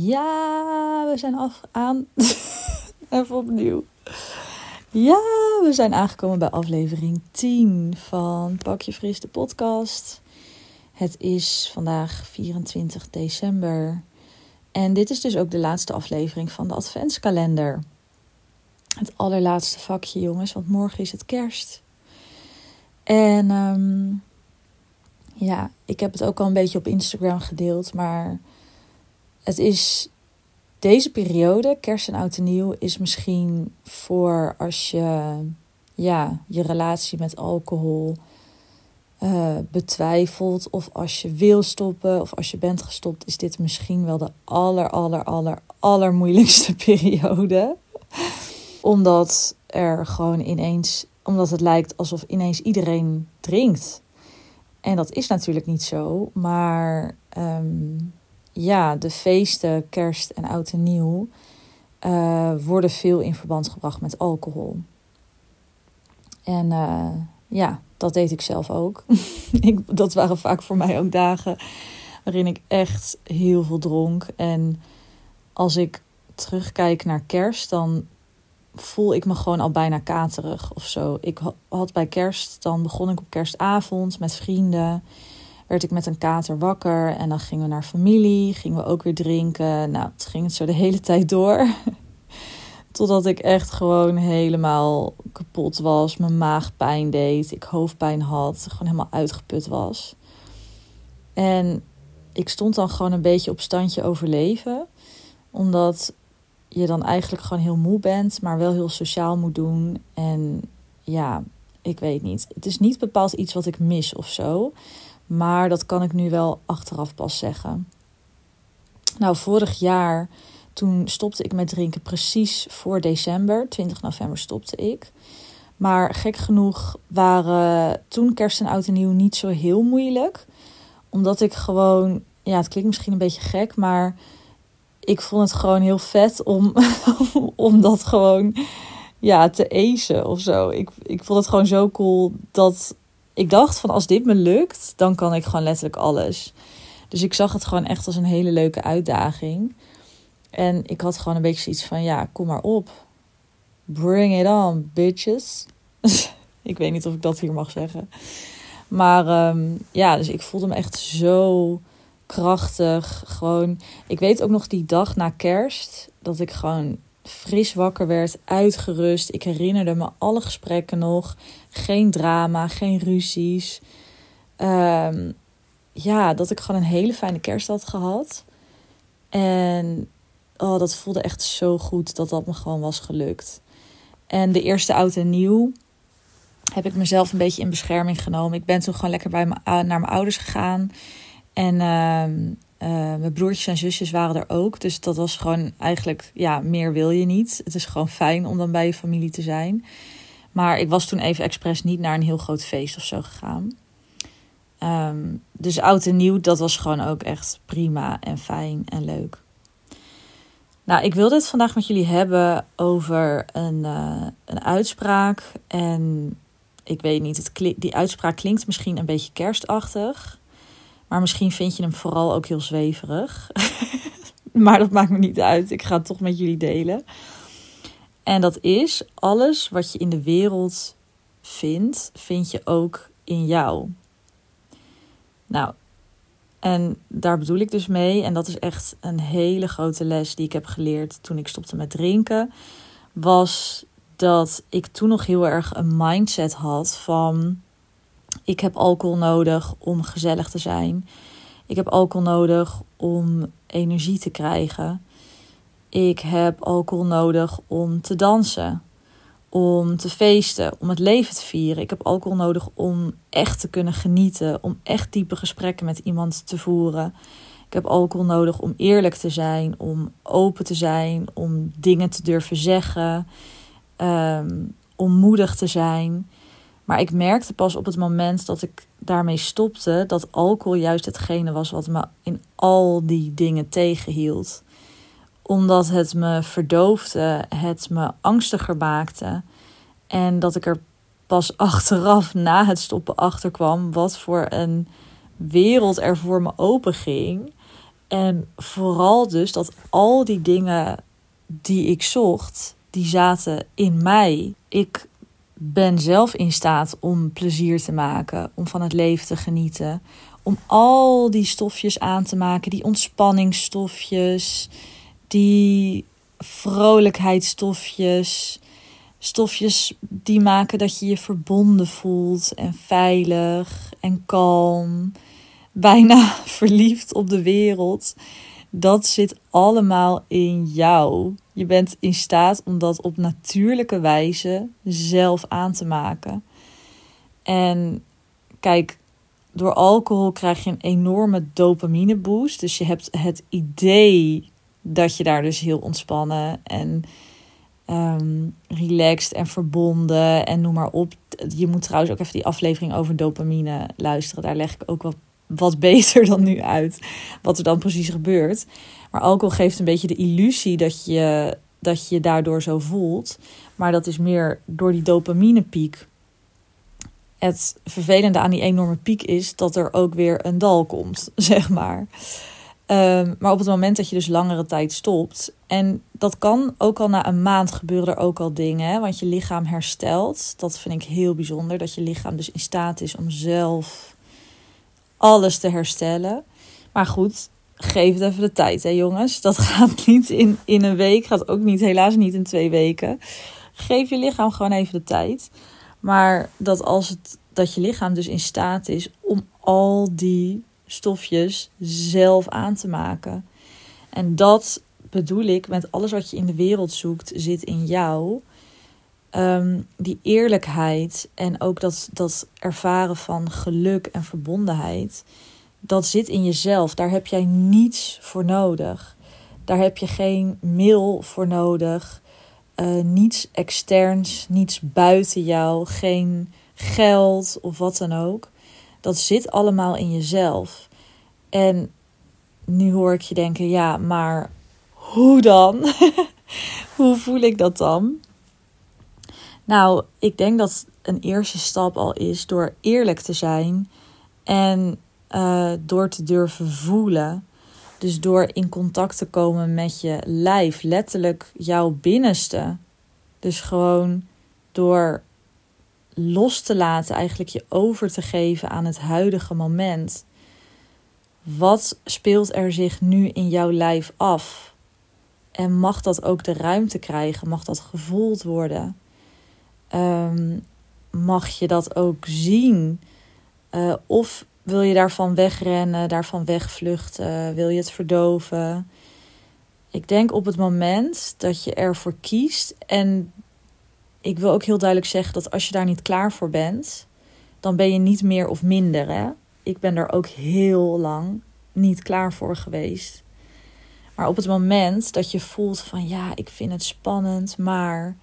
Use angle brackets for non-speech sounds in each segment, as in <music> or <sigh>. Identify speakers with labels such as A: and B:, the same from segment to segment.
A: Ja, we zijn af aan. <laughs> Even opnieuw. Ja, we zijn aangekomen bij aflevering 10 van Pak je Fris, de podcast. Het is vandaag 24 december. En dit is dus ook de laatste aflevering van de adventskalender. Het allerlaatste vakje, jongens, want morgen is het kerst. En ehm, ja, ik heb het ook al een beetje op Instagram gedeeld, maar het is deze periode, kerst en oud en nieuw, is misschien voor als je ja, je relatie met alcohol uh, betwijfelt of als je wil stoppen of als je bent gestopt, is dit misschien wel de aller, aller, aller, allermoeilijkste <laughs> periode. Omdat er gewoon ineens, omdat het lijkt alsof ineens iedereen drinkt. En dat is natuurlijk niet zo, maar um, ja, de feesten, kerst en oud en nieuw, uh, worden veel in verband gebracht met alcohol. En uh, ja, dat deed ik zelf ook. <laughs> ik, dat waren vaak voor mij ook dagen waarin ik echt heel veel dronk. En als ik terugkijk naar kerst, dan voel ik me gewoon al bijna katerig of zo. Ik had bij kerst, dan begon ik op kerstavond met vrienden werd ik met een kater wakker en dan gingen we naar familie, gingen we ook weer drinken. Nou, het ging het zo de hele tijd door. <laughs> Totdat ik echt gewoon helemaal kapot was, mijn maag pijn deed, ik hoofdpijn had, gewoon helemaal uitgeput was. En ik stond dan gewoon een beetje op standje overleven, omdat je dan eigenlijk gewoon heel moe bent, maar wel heel sociaal moet doen. En ja, ik weet niet. Het is niet bepaald iets wat ik mis of zo. Maar dat kan ik nu wel achteraf pas zeggen. Nou, vorig jaar toen stopte ik met drinken precies voor december. 20 november stopte ik. Maar gek genoeg waren toen kerst en oud en nieuw niet zo heel moeilijk. Omdat ik gewoon, ja, het klinkt misschien een beetje gek, maar ik vond het gewoon heel vet om, <laughs> om dat gewoon ja, te acen of zo. Ik, ik vond het gewoon zo cool dat ik dacht van als dit me lukt, dan kan ik gewoon letterlijk alles. Dus ik zag het gewoon echt als een hele leuke uitdaging. En ik had gewoon een beetje zoiets van, ja, kom maar op. Bring it on, bitches. <laughs> ik weet niet of ik dat hier mag zeggen. Maar ehm, ja, dus ik voelde me echt zo krachtig. Gewoon, ik weet ook nog die dag na kerst dat ik gewoon fris wakker werd, uitgerust. Ik herinnerde me alle gesprekken nog. Geen drama, geen ruzies. Um, ja, dat ik gewoon een hele fijne kerst had gehad. En oh, dat voelde echt zo goed dat dat me gewoon was gelukt. En de eerste oud en nieuw heb ik mezelf een beetje in bescherming genomen. Ik ben toen gewoon lekker bij naar mijn ouders gegaan. En uh, uh, mijn broertjes en zusjes waren er ook. Dus dat was gewoon eigenlijk, ja, meer wil je niet. Het is gewoon fijn om dan bij je familie te zijn. Maar ik was toen even expres niet naar een heel groot feest of zo gegaan. Um, dus oud en nieuw, dat was gewoon ook echt prima en fijn en leuk. Nou, ik wil dit vandaag met jullie hebben over een, uh, een uitspraak. En ik weet niet, het die uitspraak klinkt misschien een beetje kerstachtig. Maar misschien vind je hem vooral ook heel zweverig. <laughs> maar dat maakt me niet uit. Ik ga het toch met jullie delen. En dat is: alles wat je in de wereld vindt, vind je ook in jou. Nou, en daar bedoel ik dus mee, en dat is echt een hele grote les die ik heb geleerd toen ik stopte met drinken, was dat ik toen nog heel erg een mindset had van ik heb alcohol nodig om gezellig te zijn. Ik heb alcohol nodig om energie te krijgen. Ik heb alcohol nodig om te dansen, om te feesten, om het leven te vieren. Ik heb alcohol nodig om echt te kunnen genieten, om echt diepe gesprekken met iemand te voeren. Ik heb alcohol nodig om eerlijk te zijn, om open te zijn, om dingen te durven zeggen, um, om moedig te zijn. Maar ik merkte pas op het moment dat ik daarmee stopte dat alcohol juist hetgene was wat me in al die dingen tegenhield. Omdat het me verdoofde, het me angstiger maakte. En dat ik er pas <laughs> achteraf na het stoppen achter kwam wat voor een wereld er voor me open ging. En vooral dus dat al die dingen die ik zocht, die zaten in mij. Ik ben zelf in staat om plezier te maken, om van het leven te genieten, om al die stofjes aan te maken, die ontspanningsstofjes, die vrolijkheidsstofjes, stofjes die maken dat je je verbonden voelt en veilig en kalm, bijna <laughs> verliefd op de wereld. Dat zit allemaal in jou. Je bent in staat om dat op natuurlijke wijze zelf aan te maken. En kijk, door alcohol krijg je een enorme dopamine boost. Dus je hebt het idee dat je daar dus heel ontspannen en um, relaxed en verbonden en noem maar op. Je moet trouwens ook even die aflevering over dopamine luisteren. Daar leg ik ook wat, wat <laughs> beter dan nu uit wat er dan precies gebeurt. Maar alcohol geeft een beetje de illusie dat je, dat je daardoor zo voelt. Maar dat is meer door die dopaminepiek. Het vervelende aan die enorme piek is dat er ook weer een dal komt, <laughs> zeg maar. Um, maar op het moment dat je dus langere tijd stopt, en dat kan ook al na een maand gebeuren er ook al dingen, want je lichaam herstelt. Dat vind ik heel bijzonder, dat je lichaam dus in staat is om zelf alles te herstellen. Maar goed, geef het even de tijd, hè jongens. Dat <laughs> gaat niet in, in een week, gaat ook niet, helaas niet in twee weken. Geef je lichaam gewoon even de tijd. Maar dat als het, dat je lichaam dus in staat is om al die stofjes zelf aan te maken. En dat bedoel ik met alles wat je in de wereld zoekt, zit in jou. Um, die eerlijkheid en ook dat, dat ervaren van geluk en verbondenheid, dat zit in jezelf. Daar heb jij niets voor nodig. Daar heb je geen mail voor nodig. Uh, niets externs, niets buiten jou, geen geld of wat dan ook. Dat zit allemaal in jezelf. En nu hoor ik je denken, ja, maar hoe dan? <laughs> hoe voel ik dat dan? Nou, ik denk dat een eerste stap al is door eerlijk te zijn en uh, door te durven voelen. Dus door in contact te komen met je lijf, letterlijk jouw binnenste. Dus gewoon door los te laten, eigenlijk je over te geven aan het huidige moment. Wat speelt er zich nu in jouw lijf af? En mag dat ook de ruimte krijgen? Mag dat gevoeld worden? Um, mag je dat ook zien? Uh, of wil je daarvan wegrennen, daarvan wegvluchten? Wil je het verdoven? Ik denk op het moment dat je ervoor kiest. En ik wil ook heel duidelijk zeggen dat als je daar niet klaar voor bent, dan ben je niet meer of minder. Hè? Ik ben er ook heel lang niet klaar voor geweest. Maar op het moment dat je voelt van ja, ik vind het spannend, maar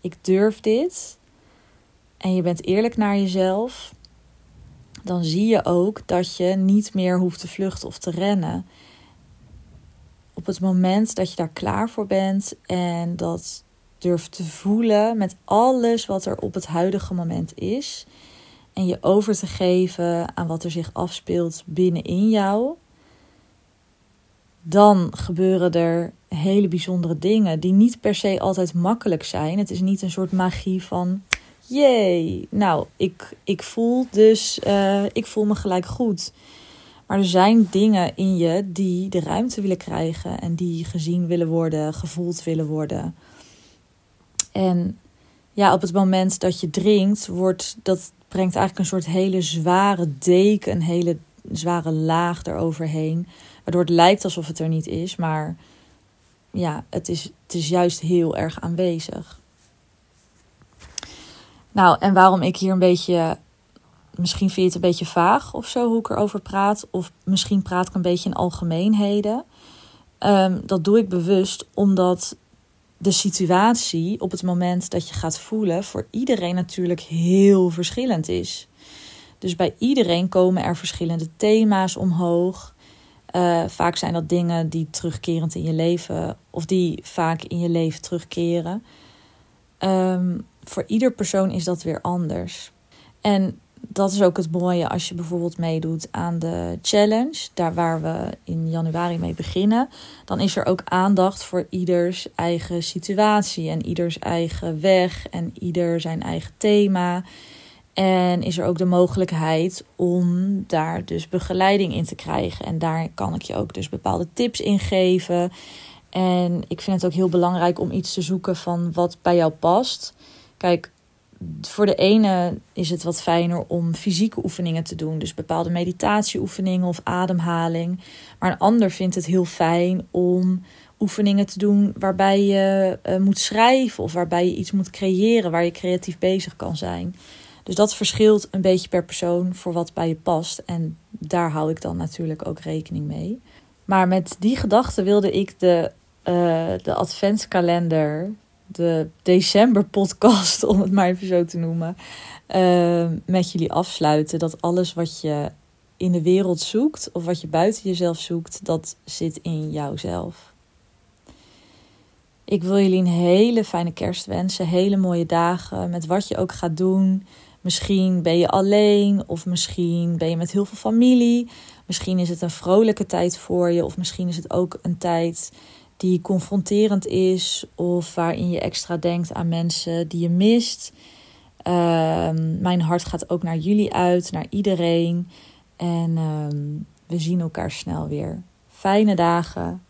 A: ik durf dit. En je bent eerlijk naar jezelf, dan zie je ook dat je niet meer hoeft te vluchten of te rennen. Op het moment dat je daar klaar voor bent en dat durft te voelen met alles wat er op het huidige moment is. En je over te geven aan wat er zich afspeelt binnenin jou. Dan gebeuren er hele bijzondere dingen die niet per se altijd makkelijk zijn. Het is niet een soort magie van jee, nou, ik, ik voel dus, uh, ik voel me gelijk goed. Maar er zijn dingen in je die de ruimte willen krijgen en die gezien willen worden, gevoeld willen worden. En ja, op het moment dat je drinkt, wordt dat brengt eigenlijk een soort hele zware deken, een hele zware laag eroverheen. Waardoor het lijkt alsof het er niet is, maar ja, het is, het is juist heel erg aanwezig. Nou, en waarom ik hier een beetje. Misschien vind je het een beetje vaag of zo hoe ik erover praat. Of misschien praat ik een beetje in algemeenheden. Um, dat doe ik bewust omdat de situatie op het moment dat je gaat voelen voor iedereen natuurlijk heel verschillend is. Dus bij iedereen komen er verschillende thema's omhoog. Uh, vaak zijn dat dingen die terugkerend in je leven, of die vaak in je leven terugkeren. Um, voor ieder persoon is dat weer anders. En dat is ook het mooie als je bijvoorbeeld meedoet aan de challenge, daar waar we in januari mee beginnen. Dan is er ook aandacht voor ieders eigen situatie en ieders eigen weg en ieder zijn eigen thema. En is er ook de mogelijkheid om daar dus begeleiding in te krijgen. En daar kan ik je ook dus bepaalde tips in geven. En ik vind het ook heel belangrijk om iets te zoeken van wat bij jou past. Kijk, voor de ene is het wat fijner om fysieke oefeningen te doen, dus bepaalde meditatieoefeningen of ademhaling. Maar een ander vindt het heel fijn om oefeningen te doen waarbij je uh, moet schrijven of waarbij je iets moet creëren, waar je creatief bezig kan zijn. Dus dat verschilt een beetje per persoon voor wat bij je past. En daar hou ik dan natuurlijk ook rekening mee. Maar met die gedachte wilde ik de, uh, de adventskalender de december podcast, <laughs> om het maar even zo te noemen, uh, met jullie afsluiten. Dat alles wat je in de wereld zoekt of wat je buiten jezelf zoekt, dat zit in jouzelf. Ik wil jullie een hele fijne kerst wensen, hele mooie dagen met wat je ook gaat doen. Misschien ben je alleen of misschien ben je met heel veel familie. Misschien is het een vrolijke tijd voor je of misschien is het ook een tijd die confronterend is of waarin je extra denkt aan mensen die je mist. Ehm, mijn hart gaat ook naar jullie uit, naar iedereen. En ehm, we zien elkaar snel weer. Fijne dagen.